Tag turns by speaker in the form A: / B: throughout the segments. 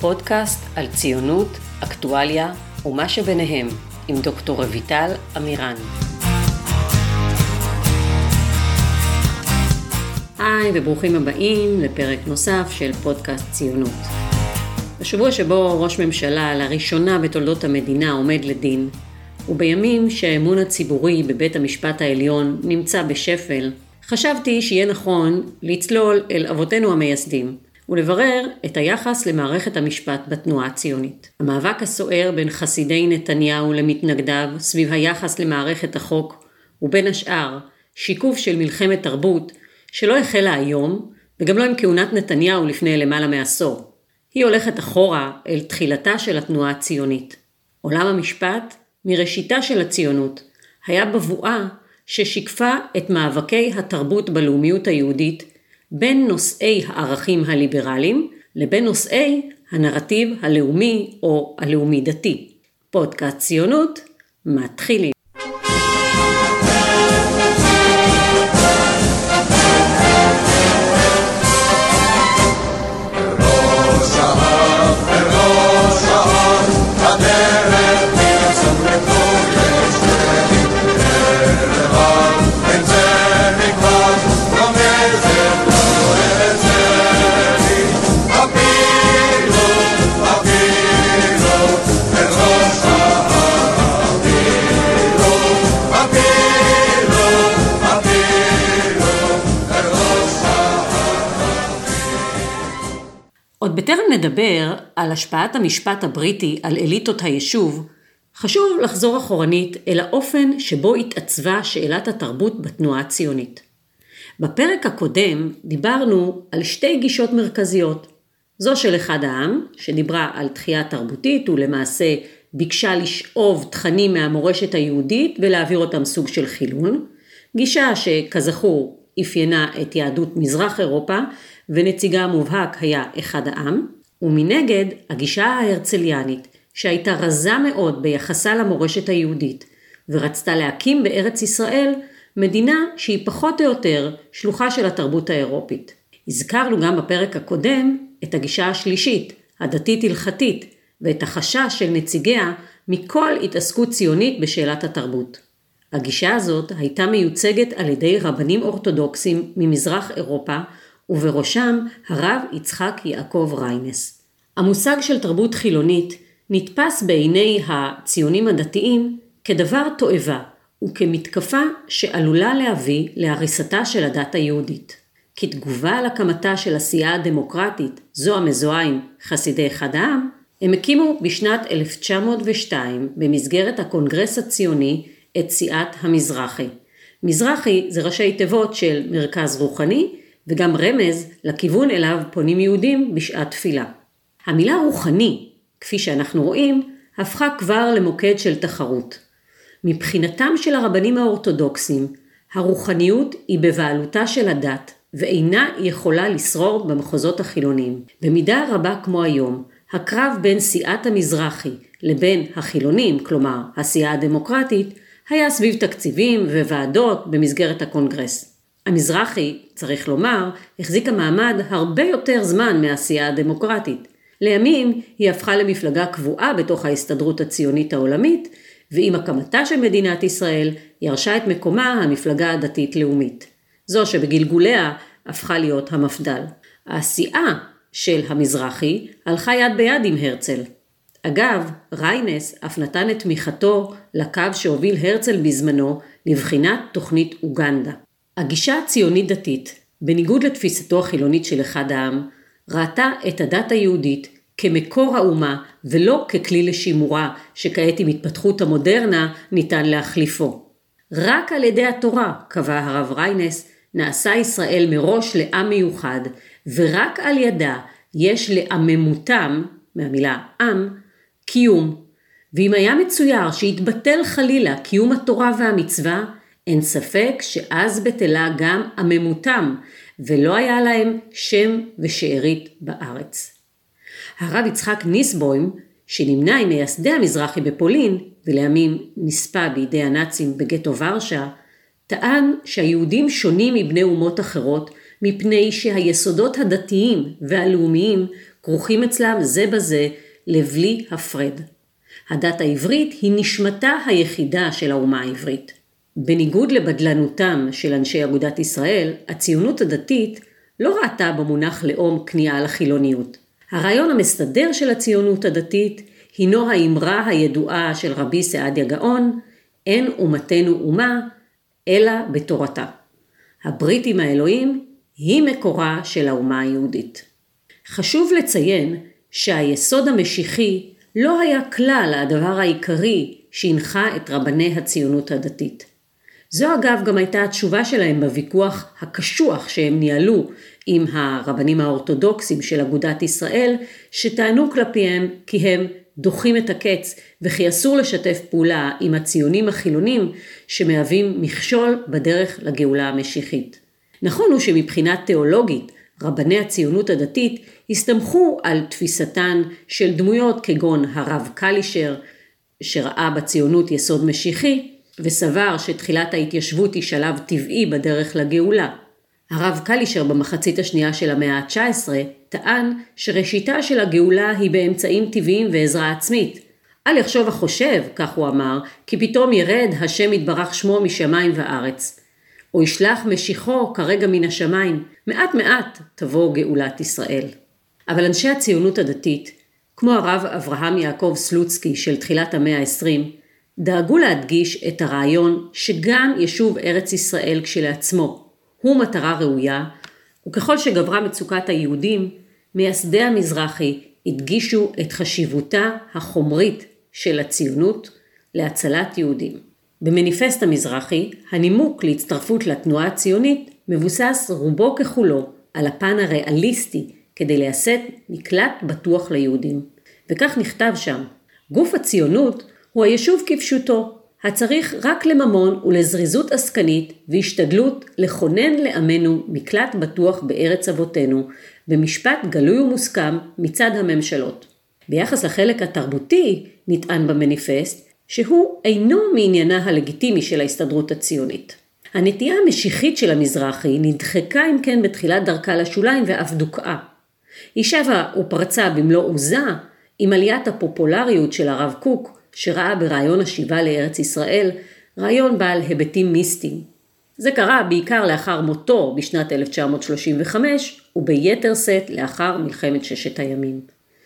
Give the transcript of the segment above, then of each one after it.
A: פודקאסט על ציונות, אקטואליה ומה שביניהם, עם דוקטור רויטל אמירן. היי וברוכים הבאים לפרק נוסף של פודקאסט ציונות. בשבוע שבו ראש ממשלה לראשונה בתולדות המדינה עומד לדין, ובימים שהאמון הציבורי בבית המשפט העליון נמצא בשפל, חשבתי שיהיה נכון לצלול אל אבותינו המייסדים ולברר את היחס למערכת המשפט בתנועה הציונית. המאבק הסוער בין חסידי נתניהו למתנגדיו סביב היחס למערכת החוק הוא בין השאר שיקוף של מלחמת תרבות שלא החלה היום וגם לא עם כהונת נתניהו לפני למעלה מעשור. היא הולכת אחורה אל תחילתה של התנועה הציונית. עולם המשפט, מראשיתה של הציונות, היה בבואה ששיקפה את מאבקי התרבות בלאומיות היהודית בין נושאי הערכים הליברליים לבין נושאי הנרטיב הלאומי או הלאומי-דתי. פודקאסט ציונות מתחילים. עוד בטרם נדבר על השפעת המשפט הבריטי על אליטות היישוב, חשוב לחזור אחורנית אל האופן שבו התעצבה שאלת התרבות בתנועה הציונית. בפרק הקודם דיברנו על שתי גישות מרכזיות. זו של אחד העם, שדיברה על תחייה תרבותית ולמעשה ביקשה לשאוב תכנים מהמורשת היהודית ולהעביר אותם סוג של חילון, גישה שכזכור אפיינה את יהדות מזרח אירופה ונציגה המובהק היה אחד העם, ומנגד הגישה ההרצליאנית, שהייתה רזה מאוד ביחסה למורשת היהודית, ורצתה להקים בארץ ישראל מדינה שהיא פחות או יותר שלוחה של התרבות האירופית. הזכרנו גם בפרק הקודם את הגישה השלישית, הדתית-הלכתית, ואת החשש של נציגיה מכל התעסקות ציונית בשאלת התרבות. הגישה הזאת הייתה מיוצגת על ידי רבנים אורתודוקסים ממזרח אירופה ובראשם הרב יצחק יעקב ריינס. המושג של תרבות חילונית נתפס בעיני הציונים הדתיים כדבר תועבה וכמתקפה שעלולה להביא להריסתה של הדת היהודית. כתגובה על הקמתה של הסיעה הדמוקרטית, זו המזוהה עם חסידי אחד העם, הם הקימו בשנת 1902 במסגרת הקונגרס הציוני את סיעת המזרחי. מזרחי זה ראשי תיבות של מרכז רוחני וגם רמז לכיוון אליו פונים יהודים בשעת תפילה. המילה רוחני, כפי שאנחנו רואים, הפכה כבר למוקד של תחרות. מבחינתם של הרבנים האורתודוקסים, הרוחניות היא בבעלותה של הדת, ואינה יכולה לשרור במחוזות החילוניים. במידה רבה כמו היום, הקרב בין סיעת המזרחי לבין החילונים, כלומר הסיעה הדמוקרטית, היה סביב תקציבים וועדות במסגרת הקונגרס. המזרחי, צריך לומר, החזיקה מעמד הרבה יותר זמן מהעשייה הדמוקרטית. לימים היא הפכה למפלגה קבועה בתוך ההסתדרות הציונית העולמית, ועם הקמתה של מדינת ישראל ירשה את מקומה המפלגה הדתית-לאומית. זו שבגלגוליה הפכה להיות המפד"ל. העשייה של המזרחי הלכה יד ביד עם הרצל. אגב, ריינס אף נתן את תמיכתו לקו שהוביל הרצל בזמנו לבחינת תוכנית אוגנדה. הגישה הציונית דתית, בניגוד לתפיסתו החילונית של אחד העם, ראתה את הדת היהודית כמקור האומה ולא ככלי לשימורה שכעת עם התפתחות המודרנה ניתן להחליפו. רק על ידי התורה, קבע הרב ריינס, נעשה ישראל מראש לעם מיוחד, ורק על ידה יש לעממותם, מהמילה עם, קיום. ואם היה מצויר שהתבטל חלילה קיום התורה והמצווה, אין ספק שאז בטלה גם עממותם, ולא היה להם שם ושארית בארץ. הרב יצחק ניסבוים, שנמנה עם מייסדי המזרחי בפולין, ולימים נספה בידי הנאצים בגטו ורשה, טען שהיהודים שונים מבני אומות אחרות, מפני שהיסודות הדתיים והלאומיים כרוכים אצלם זה בזה לבלי הפרד. הדת העברית היא נשמתה היחידה של האומה העברית. בניגוד לבדלנותם של אנשי אגודת ישראל, הציונות הדתית לא ראתה במונח לאום כניעה לחילוניות. הרעיון המסדר של הציונות הדתית הינו האמרה הידועה של רבי סעדיה גאון, אין אומתנו אומה, אלא בתורתה. הברית עם האלוהים היא מקורה של האומה היהודית. חשוב לציין שהיסוד המשיחי לא היה כלל הדבר העיקרי שהנחה את רבני הציונות הדתית. זו אגב גם הייתה התשובה שלהם בוויכוח הקשוח שהם ניהלו עם הרבנים האורתודוקסים של אגודת ישראל, שטענו כלפיהם כי הם דוחים את הקץ וכי אסור לשתף פעולה עם הציונים החילונים שמהווים מכשול בדרך לגאולה המשיחית. נכון הוא שמבחינה תיאולוגית רבני הציונות הדתית הסתמכו על תפיסתן של דמויות כגון הרב קלישר, שראה בציונות יסוד משיחי, וסבר שתחילת ההתיישבות היא שלב טבעי בדרך לגאולה. הרב קלישר במחצית השנייה של המאה ה-19 טען שראשיתה של הגאולה היא באמצעים טבעיים ועזרה עצמית. אל יחשוב החושב, כך הוא אמר, כי פתאום ירד השם יתברך שמו משמיים וארץ. או ישלח משיחו כרגע מן השמיים, מעט מעט תבוא גאולת ישראל. אבל אנשי הציונות הדתית, כמו הרב אברהם יעקב סלוצקי של תחילת המאה ה-20, דאגו להדגיש את הרעיון שגם יישוב ארץ ישראל כשלעצמו הוא מטרה ראויה, וככל שגברה מצוקת היהודים, מייסדי המזרחי הדגישו את חשיבותה החומרית של הציונות להצלת יהודים. במניפסט המזרחי, הנימוק להצטרפות לתנועה הציונית מבוסס רובו ככולו על הפן הריאליסטי כדי לייסד מקלט בטוח ליהודים. וכך נכתב שם, גוף הציונות הוא היישוב כפשוטו, הצריך רק לממון ולזריזות עסקנית והשתדלות לכונן לעמנו מקלט בטוח בארץ אבותינו, במשפט גלוי ומוסכם מצד הממשלות. ביחס לחלק התרבותי, נטען במניפסט, שהוא אינו מעניינה הלגיטימי של ההסתדרות הציונית. הנטייה המשיחית של המזרחי נדחקה אם כן בתחילת דרכה לשוליים ואף דוכאה. היא שבה ופרצה במלוא עוזה עם עליית הפופולריות של הרב קוק, שראה ברעיון השיבה לארץ ישראל רעיון בעל היבטים מיסטיים. זה קרה בעיקר לאחר מותו בשנת 1935 וביתר שאת לאחר מלחמת ששת הימים.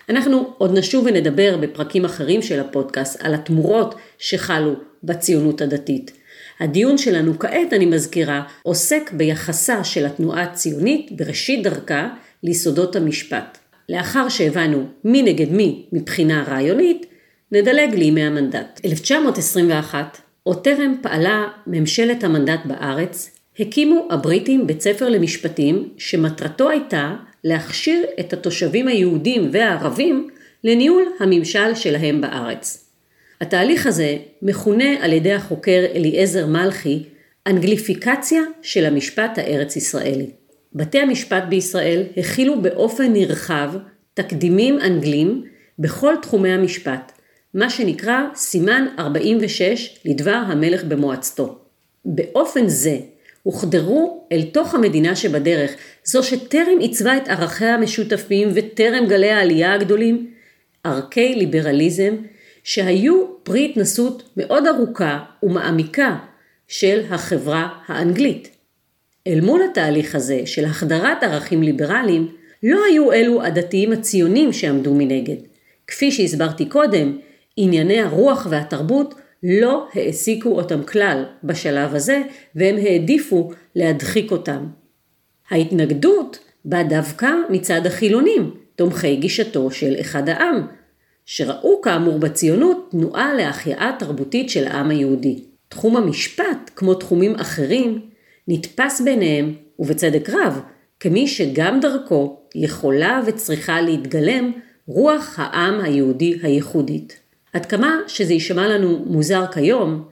A: אנחנו עוד נשוב ונדבר בפרקים אחרים של הפודקאסט על התמורות שחלו בציונות הדתית. הדיון שלנו כעת, אני מזכירה, עוסק ביחסה של התנועה הציונית בראשית דרכה ליסודות המשפט. לאחר שהבנו מי נגד מי מבחינה רעיונית, נדלג לימי המנדט. 1921, עוד טרם פעלה ממשלת המנדט בארץ, הקימו הבריטים בית ספר למשפטים שמטרתו הייתה להכשיר את התושבים היהודים והערבים לניהול הממשל שלהם בארץ. התהליך הזה מכונה על ידי החוקר אליעזר מלכי אנגליפיקציה של המשפט הארץ ישראלי. בתי המשפט בישראל הכילו באופן נרחב תקדימים אנגלים בכל תחומי המשפט, מה שנקרא סימן 46 לדבר המלך במועצתו. באופן זה הוחדרו אל תוך המדינה שבדרך, זו שטרם עיצבה את ערכיה המשותפים וטרם גלי העלייה הגדולים, ערכי ליברליזם שהיו פרי התנסות מאוד ארוכה ומעמיקה של החברה האנגלית. אל מול התהליך הזה של החדרת ערכים ליברליים, לא היו אלו הדתיים הציונים שעמדו מנגד. כפי שהסברתי קודם, ענייני הרוח והתרבות לא העסיקו אותם כלל בשלב הזה, והם העדיפו להדחיק אותם. ההתנגדות באה דווקא מצד החילונים, תומכי גישתו של אחד העם, שראו כאמור בציונות תנועה להחייאה תרבותית של העם היהודי. תחום המשפט, כמו תחומים אחרים, נתפס ביניהם, ובצדק רב, כמי שגם דרכו יכולה וצריכה להתגלם רוח העם היהודי הייחודית. עד כמה שזה יישמע לנו מוזר כיום,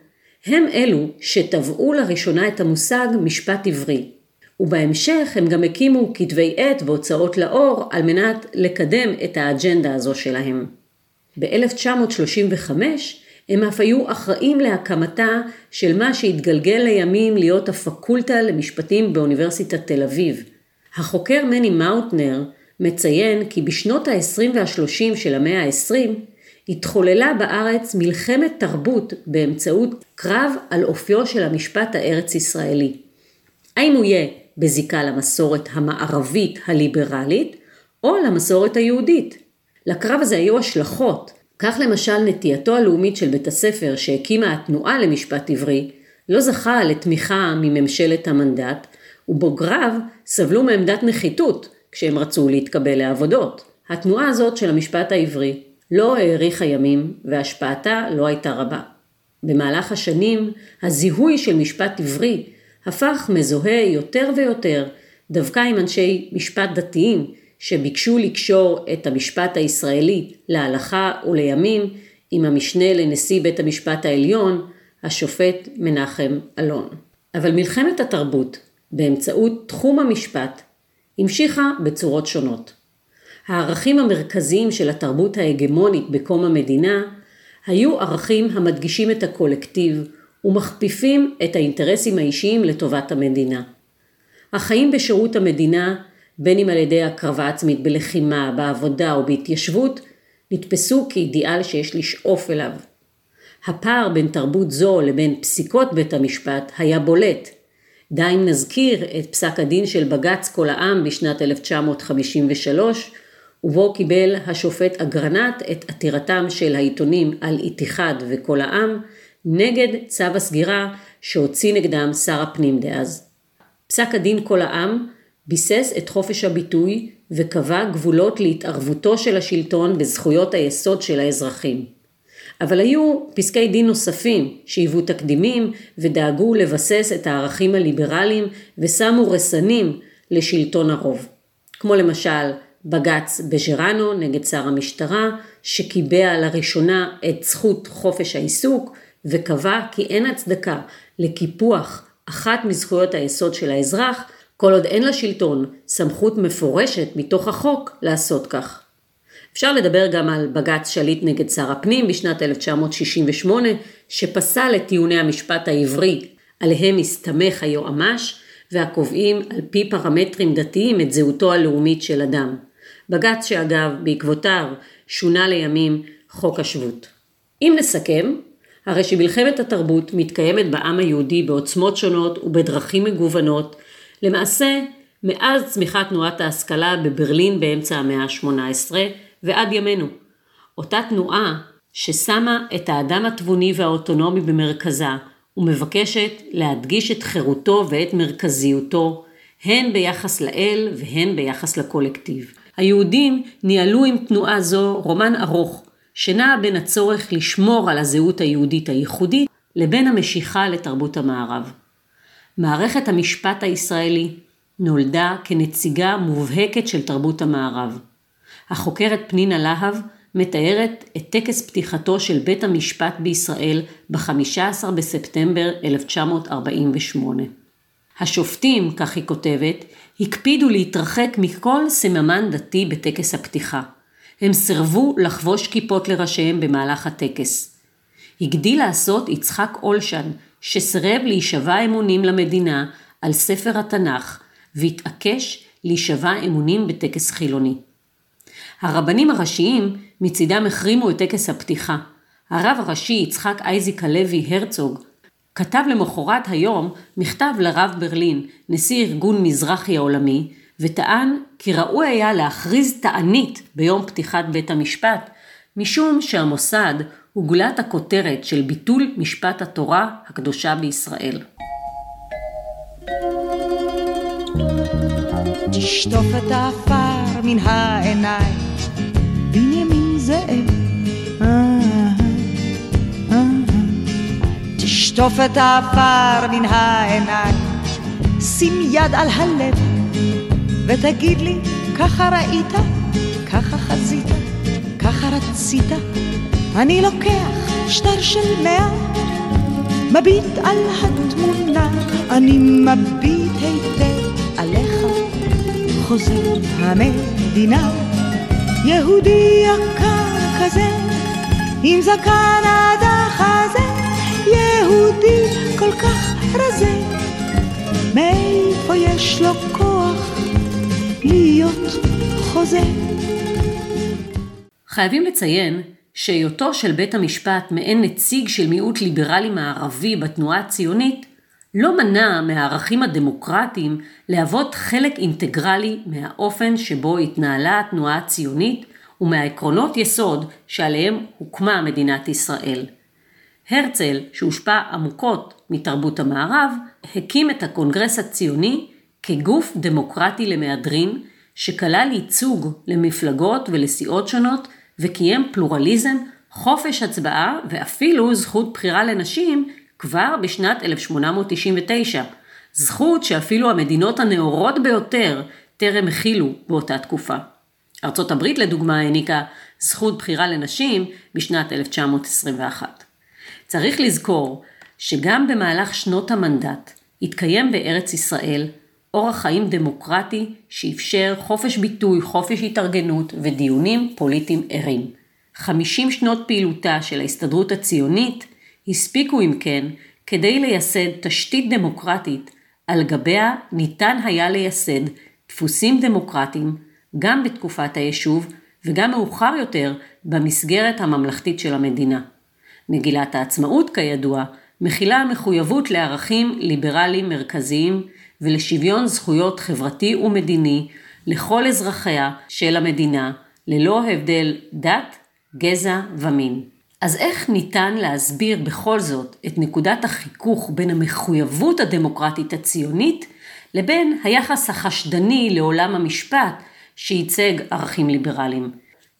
A: הם אלו שטבעו לראשונה את המושג משפט עברי, ובהמשך הם גם הקימו כתבי עת והוצאות לאור על מנת לקדם את האג'נדה הזו שלהם. ב-1935 הם אף היו אחראים להקמתה של מה שהתגלגל לימים להיות הפקולטה למשפטים באוניברסיטת תל אביב. החוקר מני מאוטנר מציין כי בשנות ה-20 וה-30 של המאה ה-20 התחוללה בארץ מלחמת תרבות באמצעות קרב על אופיו של המשפט הארץ-ישראלי. האם הוא יהיה בזיקה למסורת המערבית הליברלית או למסורת היהודית? לקרב הזה היו השלכות. כך למשל נטייתו הלאומית של בית הספר שהקימה התנועה למשפט עברי לא זכה לתמיכה מממשלת המנדט, ובוגריו סבלו מעמדת נחיתות כשהם רצו להתקבל לעבודות. התנועה הזאת של המשפט העברי לא האריכה ימים והשפעתה לא הייתה רבה. במהלך השנים הזיהוי של משפט עברי הפך מזוהה יותר ויותר דווקא עם אנשי משפט דתיים שביקשו לקשור את המשפט הישראלי להלכה ולימים עם המשנה לנשיא בית המשפט העליון, השופט מנחם אלון. אבל מלחמת התרבות באמצעות תחום המשפט המשיכה בצורות שונות. הערכים המרכזיים של התרבות ההגמונית בקום המדינה היו ערכים המדגישים את הקולקטיב ומכפיפים את האינטרסים האישיים לטובת המדינה. החיים בשירות המדינה, בין אם על ידי הקרבה עצמית בלחימה, בעבודה או בהתיישבות, נתפסו כאידיאל שיש לשאוף אליו. הפער בין תרבות זו לבין פסיקות בית המשפט היה בולט. די אם נזכיר את פסק הדין של בג"ץ כל העם בשנת 1953, ובו קיבל השופט אגרנט את עתירתם של העיתונים על איתיחד וכל העם, נגד צו הסגירה שהוציא נגדם שר הפנים דאז. פסק הדין כל העם ביסס את חופש הביטוי וקבע גבולות להתערבותו של השלטון בזכויות היסוד של האזרחים. אבל היו פסקי דין נוספים שהיוו תקדימים ודאגו לבסס את הערכים הליברליים ושמו רסנים לשלטון הרוב. כמו למשל בג"ץ בז'רנו נגד שר המשטרה, שקיבע לראשונה את זכות חופש העיסוק וקבע כי אין הצדקה לקיפוח אחת מזכויות היסוד של האזרח, כל עוד אין לשלטון סמכות מפורשת מתוך החוק לעשות כך. אפשר לדבר גם על בג"ץ שליט נגד שר הפנים בשנת 1968, שפסל את טיעוני המשפט העברי עליהם הסתמך היועמ"ש, והקובעים על פי פרמטרים דתיים את זהותו הלאומית של אדם. בג"ץ שאגב בעקבותיו שונה לימים חוק השבות. אם נסכם, הרי שמלחמת התרבות מתקיימת בעם היהודי בעוצמות שונות ובדרכים מגוונות, למעשה מאז צמיחת תנועת ההשכלה בברלין באמצע המאה ה-18 ועד ימינו. אותה תנועה ששמה את האדם התבוני והאוטונומי במרכזה ומבקשת להדגיש את חירותו ואת מרכזיותו, הן ביחס לאל והן ביחס לקולקטיב. היהודים ניהלו עם תנועה זו רומן ארוך, שנע בין הצורך לשמור על הזהות היהודית הייחודית לבין המשיכה לתרבות המערב. מערכת המשפט הישראלי נולדה כנציגה מובהקת של תרבות המערב. החוקרת פנינה להב מתארת את טקס פתיחתו של בית המשפט בישראל ב-15 בספטמבר 1948. השופטים, כך היא כותבת, הקפידו להתרחק מכל סממן דתי בטקס הפתיחה. הם סירבו לחבוש כיפות לראשיהם במהלך הטקס. הגדיל לעשות יצחק אולשן, שסירב להישבע אמונים למדינה על ספר התנ"ך, והתעקש להישבע אמונים בטקס חילוני. הרבנים הראשיים מצידם החרימו את טקס הפתיחה. הרב הראשי יצחק אייזיק הלוי הרצוג כתב למחרת היום מכתב לרב ברלין, נשיא ארגון מזרחי העולמי, וטען כי ראוי היה להכריז תענית ביום פתיחת בית המשפט, משום שהמוסד הוא גולת הכותרת של ביטול משפט התורה הקדושה בישראל. תשטוף את העפר מן העיניים, תשטוף את העפר מן העיניים, שים יד על הלב, ותגיד לי, ככה ראית, ככה חזית, ככה רצית, אני לוקח שטר של מאה, מביט על התמונה, אני מביט היטב עליך, חוזר המדינה, יהודי יקר כזה, עם זקן עד החזה. יהודי כל כך רזה, מאיפה יש לו כוח להיות חוזה. חייבים לציין שהיותו של בית המשפט מעין נציג של מיעוט ליברלי מערבי בתנועה הציונית, לא מנע מהערכים הדמוקרטיים להוות חלק אינטגרלי מהאופן שבו התנהלה התנועה הציונית ומהעקרונות יסוד שעליהם הוקמה מדינת ישראל. הרצל, שהושפע עמוקות מתרבות המערב, הקים את הקונגרס הציוני כגוף דמוקרטי למהדרין, שכלל ייצוג למפלגות ולסיעות שונות וקיים פלורליזם, חופש הצבעה ואפילו זכות בחירה לנשים כבר בשנת 1899, זכות שאפילו המדינות הנאורות ביותר טרם הכילו באותה תקופה. ארצות הברית לדוגמה העניקה זכות בחירה לנשים בשנת 1921. צריך לזכור שגם במהלך שנות המנדט התקיים בארץ ישראל אורח חיים דמוקרטי שאפשר חופש ביטוי, חופש התארגנות ודיונים פוליטיים ערים. 50 שנות פעילותה של ההסתדרות הציונית הספיקו אם כן כדי לייסד תשתית דמוקרטית על גביה ניתן היה לייסד דפוסים דמוקרטיים גם בתקופת היישוב וגם מאוחר יותר במסגרת הממלכתית של המדינה. מגילת העצמאות, כידוע, מכילה מחויבות לערכים ליברליים מרכזיים ולשוויון זכויות חברתי ומדיני לכל אזרחיה של המדינה, ללא הבדל דת, גזע ומין. אז איך ניתן להסביר בכל זאת את נקודת החיכוך בין המחויבות הדמוקרטית הציונית לבין היחס החשדני לעולם המשפט שייצג ערכים ליברליים?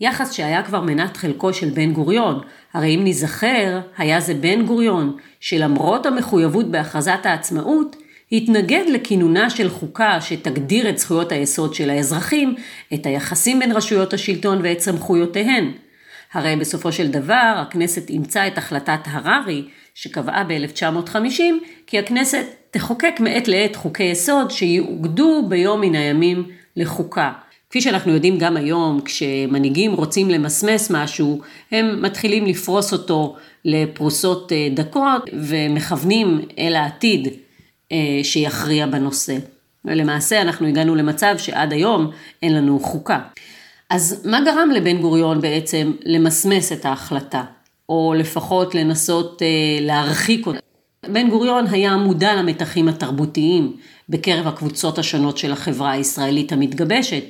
A: יחס שהיה כבר מנת חלקו של בן גוריון, הרי אם ניזכר, היה זה בן גוריון, שלמרות המחויבות בהכרזת העצמאות, התנגד לכינונה של חוקה שתגדיר את זכויות היסוד של האזרחים, את היחסים בין רשויות השלטון ואת סמכויותיהן. הרי בסופו של דבר הכנסת אימצה את החלטת הררי שקבעה ב-1950 כי הכנסת תחוקק מעת לעת חוקי יסוד שיאוגדו ביום מן הימים לחוקה. כפי שאנחנו יודעים גם היום, כשמנהיגים רוצים למסמס משהו, הם מתחילים לפרוס אותו לפרוסות אה, דקות ומכוונים אל העתיד אה, שיכריע בנושא. ולמעשה אנחנו הגענו למצב שעד היום אין לנו חוקה. אז מה גרם לבן גוריון בעצם למסמס את ההחלטה, או לפחות לנסות אה, להרחיק אותה? בן גוריון היה מודע למתחים התרבותיים בקרב הקבוצות השונות של החברה הישראלית המתגבשת,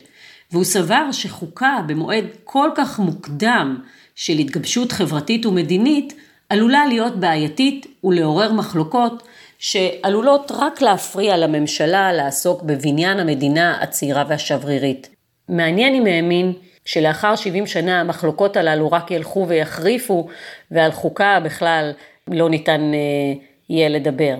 A: והוא סבר שחוקה במועד כל כך מוקדם של התגבשות חברתית ומדינית עלולה להיות בעייתית ולעורר מחלוקות שעלולות רק להפריע לממשלה לעסוק בבניין המדינה הצעירה והשברירית. מעניין אם האמין שלאחר 70 שנה המחלוקות הללו רק ילכו ויחריפו ועל חוקה בכלל לא ניתן אה, יהיה לדבר.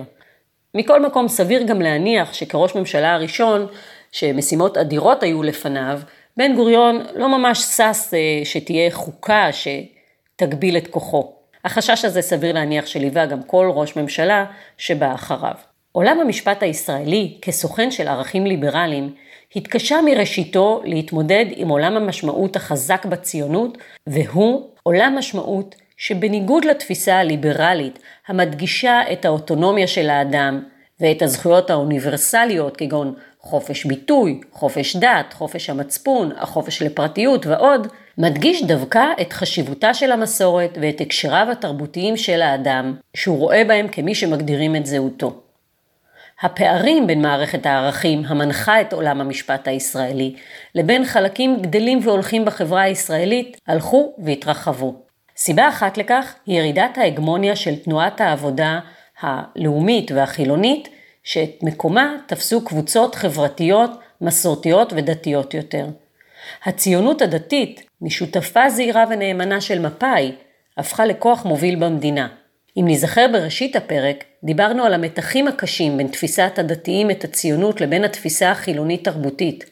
A: מכל מקום סביר גם להניח שכראש ממשלה הראשון שמשימות אדירות היו לפניו, בן גוריון לא ממש שש אה, שתהיה חוקה שתגביל את כוחו. החשש הזה סביר להניח שליווה גם כל ראש ממשלה שבא אחריו. עולם המשפט הישראלי, כסוכן של ערכים ליברליים, התקשה מראשיתו להתמודד עם עולם המשמעות החזק בציונות, והוא עולם משמעות שבניגוד לתפיסה הליברלית המדגישה את האוטונומיה של האדם ואת הזכויות האוניברסליות כגון חופש ביטוי, חופש דת, חופש המצפון, החופש לפרטיות ועוד, מדגיש דווקא את חשיבותה של המסורת ואת הקשריו התרבותיים של האדם, שהוא רואה בהם כמי שמגדירים את זהותו. הפערים בין מערכת הערכים המנחה את עולם המשפט הישראלי לבין חלקים גדלים והולכים בחברה הישראלית הלכו והתרחבו. סיבה אחת לכך היא ירידת ההגמוניה של תנועת העבודה הלאומית והחילונית שאת מקומה תפסו קבוצות חברתיות, מסורתיות ודתיות יותר. הציונות הדתית, משותפה זהירה ונאמנה של מפא"י, הפכה לכוח מוביל במדינה. אם נזכר בראשית הפרק, דיברנו על המתחים הקשים בין תפיסת הדתיים את הציונות לבין התפיסה החילונית-תרבותית.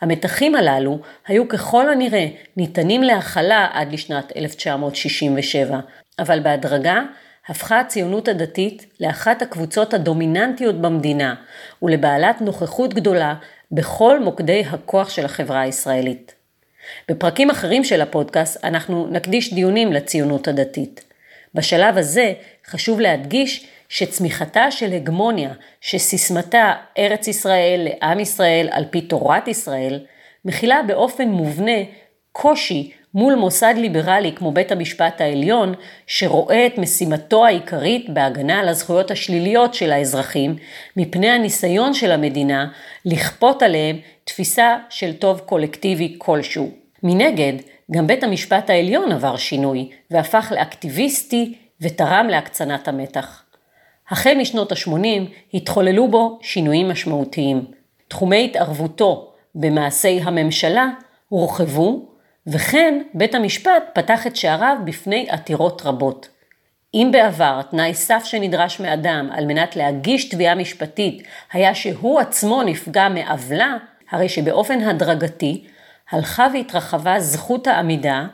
A: המתחים הללו היו ככל הנראה ניתנים להכלה עד לשנת 1967, אבל בהדרגה הפכה הציונות הדתית לאחת הקבוצות הדומיננטיות במדינה ולבעלת נוכחות גדולה בכל מוקדי הכוח של החברה הישראלית. בפרקים אחרים של הפודקאסט אנחנו נקדיש דיונים לציונות הדתית. בשלב הזה חשוב להדגיש שצמיחתה של הגמוניה, שסיסמתה ארץ ישראל לעם ישראל על פי תורת ישראל, מכילה באופן מובנה קושי מול מוסד ליברלי כמו בית המשפט העליון, שרואה את משימתו העיקרית בהגנה על הזכויות השליליות של האזרחים, מפני הניסיון של המדינה לכפות עליהם תפיסה של טוב קולקטיבי כלשהו. מנגד, גם בית המשפט העליון עבר שינוי, והפך לאקטיביסטי ותרם להקצנת המתח. החל משנות ה-80 התחוללו בו שינויים משמעותיים. תחומי התערבותו במעשי הממשלה הורחבו וכן בית המשפט פתח את שעריו בפני עתירות רבות. אם בעבר תנאי סף שנדרש מאדם על מנת להגיש תביעה משפטית היה שהוא עצמו נפגע מעוולה, הרי שבאופן הדרגתי הלכה והתרחבה זכות העמידה,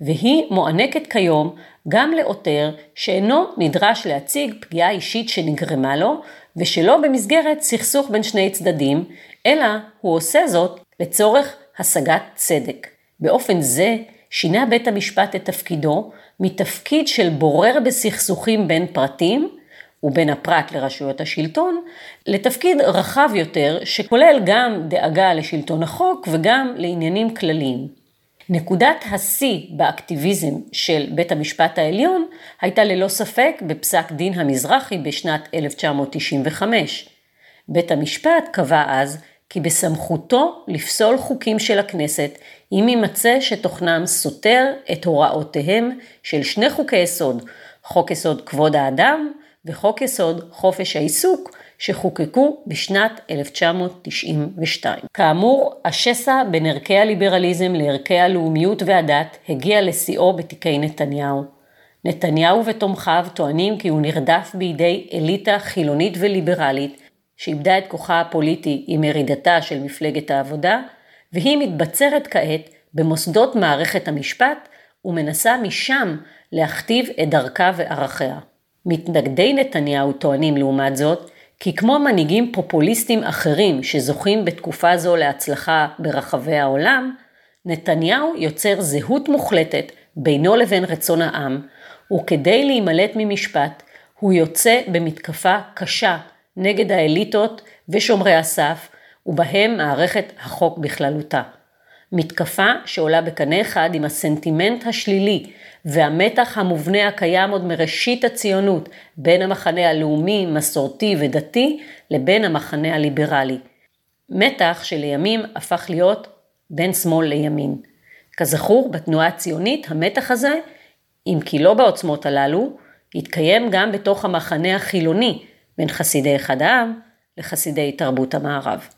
A: והיא מוענקת כיום גם לעותר שאינו נדרש להציג פגיעה אישית שנגרמה לו, ושלא במסגרת סכסוך בין שני צדדים, אלא הוא עושה זאת לצורך השגת צדק. באופן זה שינה בית המשפט את תפקידו מתפקיד של בורר בסכסוכים בין פרטים ובין הפרט לרשויות השלטון, לתפקיד רחב יותר שכולל גם דאגה לשלטון החוק וגם לעניינים כלליים. נקודת השיא באקטיביזם של בית המשפט העליון הייתה ללא ספק בפסק דין המזרחי בשנת 1995. בית המשפט קבע אז כי בסמכותו לפסול חוקים של הכנסת אם יימצא שתוכנם סותר את הוראותיהם של שני חוקי יסוד, חוק יסוד כבוד האדם וחוק יסוד חופש העיסוק, שחוקקו בשנת 1992. כאמור, השסע בין ערכי הליברליזם לערכי הלאומיות והדת הגיע לשיאו בתיקי נתניהו. נתניהו ותומכיו טוענים כי הוא נרדף בידי אליטה חילונית וליברלית, שאיבדה את כוחה הפוליטי עם ירידתה של מפלגת העבודה, והיא מתבצרת כעת במוסדות מערכת המשפט ומנסה משם להכתיב את דרכה וערכיה. מתנגדי נתניהו טוענים לעומת זאת, כי כמו מנהיגים פופוליסטים אחרים שזוכים בתקופה זו להצלחה ברחבי העולם, נתניהו יוצר זהות מוחלטת בינו לבין רצון העם, וכדי להימלט ממשפט, הוא יוצא במתקפה קשה נגד האליטות ושומרי הסף, ובהם מערכת החוק בכללותה. מתקפה שעולה בקנה אחד עם הסנטימנט השלילי והמתח המובנה הקיים עוד מראשית הציונות בין המחנה הלאומי, מסורתי ודתי לבין המחנה הליברלי. מתח שלימים הפך להיות בין שמאל לימין. כזכור, בתנועה הציונית המתח הזה, אם כי לא בעוצמות הללו, התקיים גם בתוך המחנה החילוני בין חסידי אחד העם לחסידי תרבות המערב.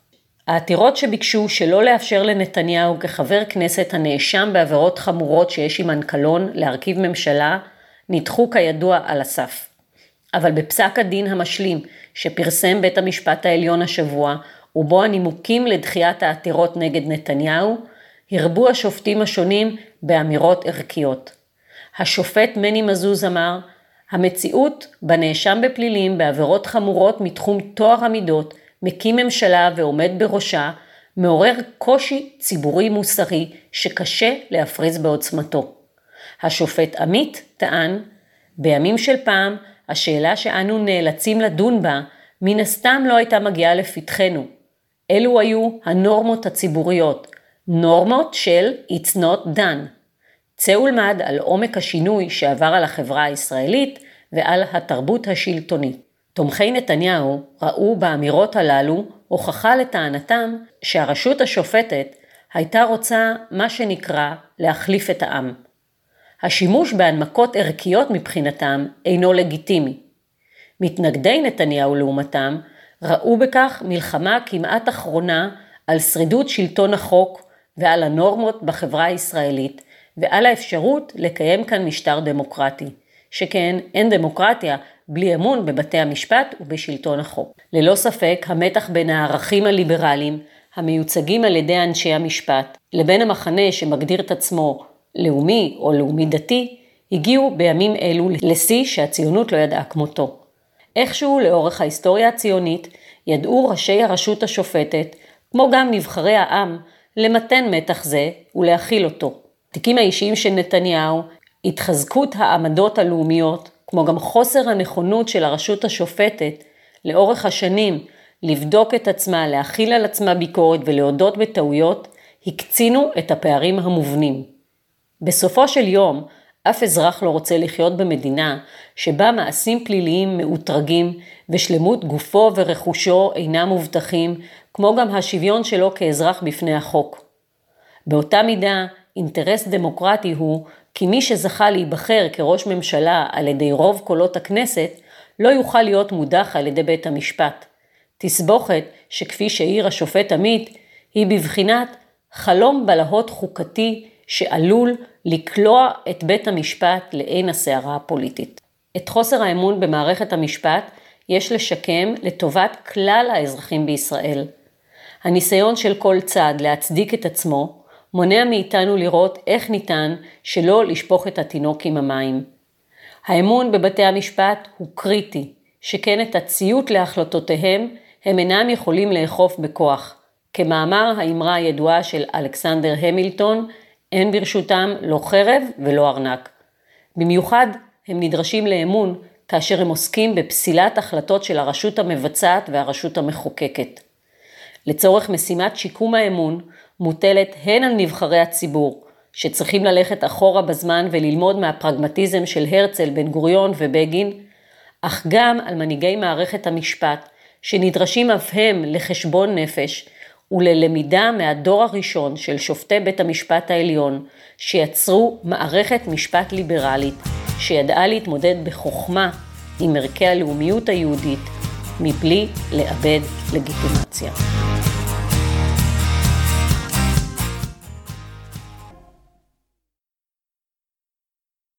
A: העתירות שביקשו שלא לאפשר לנתניהו כחבר כנסת הנאשם בעבירות חמורות שיש עימן קלון להרכיב ממשלה, נדחו כידוע על הסף. אבל בפסק הדין המשלים שפרסם בית המשפט העליון השבוע, ובו הנימוקים לדחיית העתירות נגד נתניהו, הרבו השופטים השונים באמירות ערכיות. השופט מני מזוז אמר, המציאות בנאשם בפלילים בעבירות חמורות מתחום טוהר המידות מקים ממשלה ועומד בראשה, מעורר קושי ציבורי מוסרי שקשה להפריז בעוצמתו. השופט עמית טען, בימים של פעם, השאלה שאנו נאלצים לדון בה, מן הסתם לא הייתה מגיעה לפתחנו. אלו היו הנורמות הציבוריות, נורמות של It's not done. צא ולמד על עומק השינוי שעבר על החברה הישראלית ועל התרבות השלטונית. תומכי נתניהו ראו באמירות הללו הוכחה לטענתם שהרשות השופטת הייתה רוצה מה שנקרא להחליף את העם. השימוש בהנמקות ערכיות מבחינתם אינו לגיטימי. מתנגדי נתניהו לעומתם ראו בכך מלחמה כמעט אחרונה על שרידות שלטון החוק ועל הנורמות בחברה הישראלית ועל האפשרות לקיים כאן משטר דמוקרטי. שכן אין דמוקרטיה בלי אמון בבתי המשפט ובשלטון החוק. ללא ספק, המתח בין הערכים הליברליים המיוצגים על ידי אנשי המשפט לבין המחנה שמגדיר את עצמו לאומי או לאומי דתי, הגיעו בימים אלו לשיא שהציונות לא ידעה כמותו. איכשהו לאורך ההיסטוריה הציונית ידעו ראשי הרשות השופטת, כמו גם נבחרי העם, למתן מתח זה ולהכיל אותו. התיקים האישיים של נתניהו, התחזקות העמדות הלאומיות כמו גם חוסר הנכונות של הרשות השופטת לאורך השנים לבדוק את עצמה, להכיל על עצמה ביקורת ולהודות בטעויות, הקצינו את הפערים המובנים. בסופו של יום, אף אזרח לא רוצה לחיות במדינה שבה מעשים פליליים מאותרגים ושלמות גופו ורכושו אינם מובטחים, כמו גם השוויון שלו כאזרח בפני החוק. באותה מידה, אינטרס דמוקרטי הוא כי מי שזכה להיבחר כראש ממשלה על ידי רוב קולות הכנסת, לא יוכל להיות מודח על ידי בית המשפט. תסבוכת שכפי שהעיר השופט עמית, היא בבחינת חלום בלהות חוקתי שעלול לקלוע את בית המשפט לעין הסערה הפוליטית. את חוסר האמון במערכת המשפט יש לשקם לטובת כלל האזרחים בישראל. הניסיון של כל צד להצדיק את עצמו מונע מאיתנו לראות איך ניתן שלא לשפוך את התינוק עם המים. האמון בבתי המשפט הוא קריטי, שכן את הציות להחלטותיהם הם אינם יכולים לאכוף בכוח. כמאמר האמרה הידועה של אלכסנדר המילטון, אין ברשותם לא חרב ולא ארנק. במיוחד הם נדרשים לאמון כאשר הם עוסקים בפסילת החלטות של הרשות המבצעת והרשות המחוקקת. לצורך משימת שיקום האמון מוטלת הן על נבחרי הציבור, שצריכים ללכת אחורה בזמן וללמוד מהפרגמטיזם של הרצל, בן גוריון ובגין, אך גם על מנהיגי מערכת המשפט, שנדרשים אף הם לחשבון נפש וללמידה מהדור הראשון של שופטי בית המשפט העליון, שיצרו מערכת משפט ליברלית, שידעה להתמודד בחוכמה עם ערכי הלאומיות היהודית, מבלי לאבד לגיטימציה.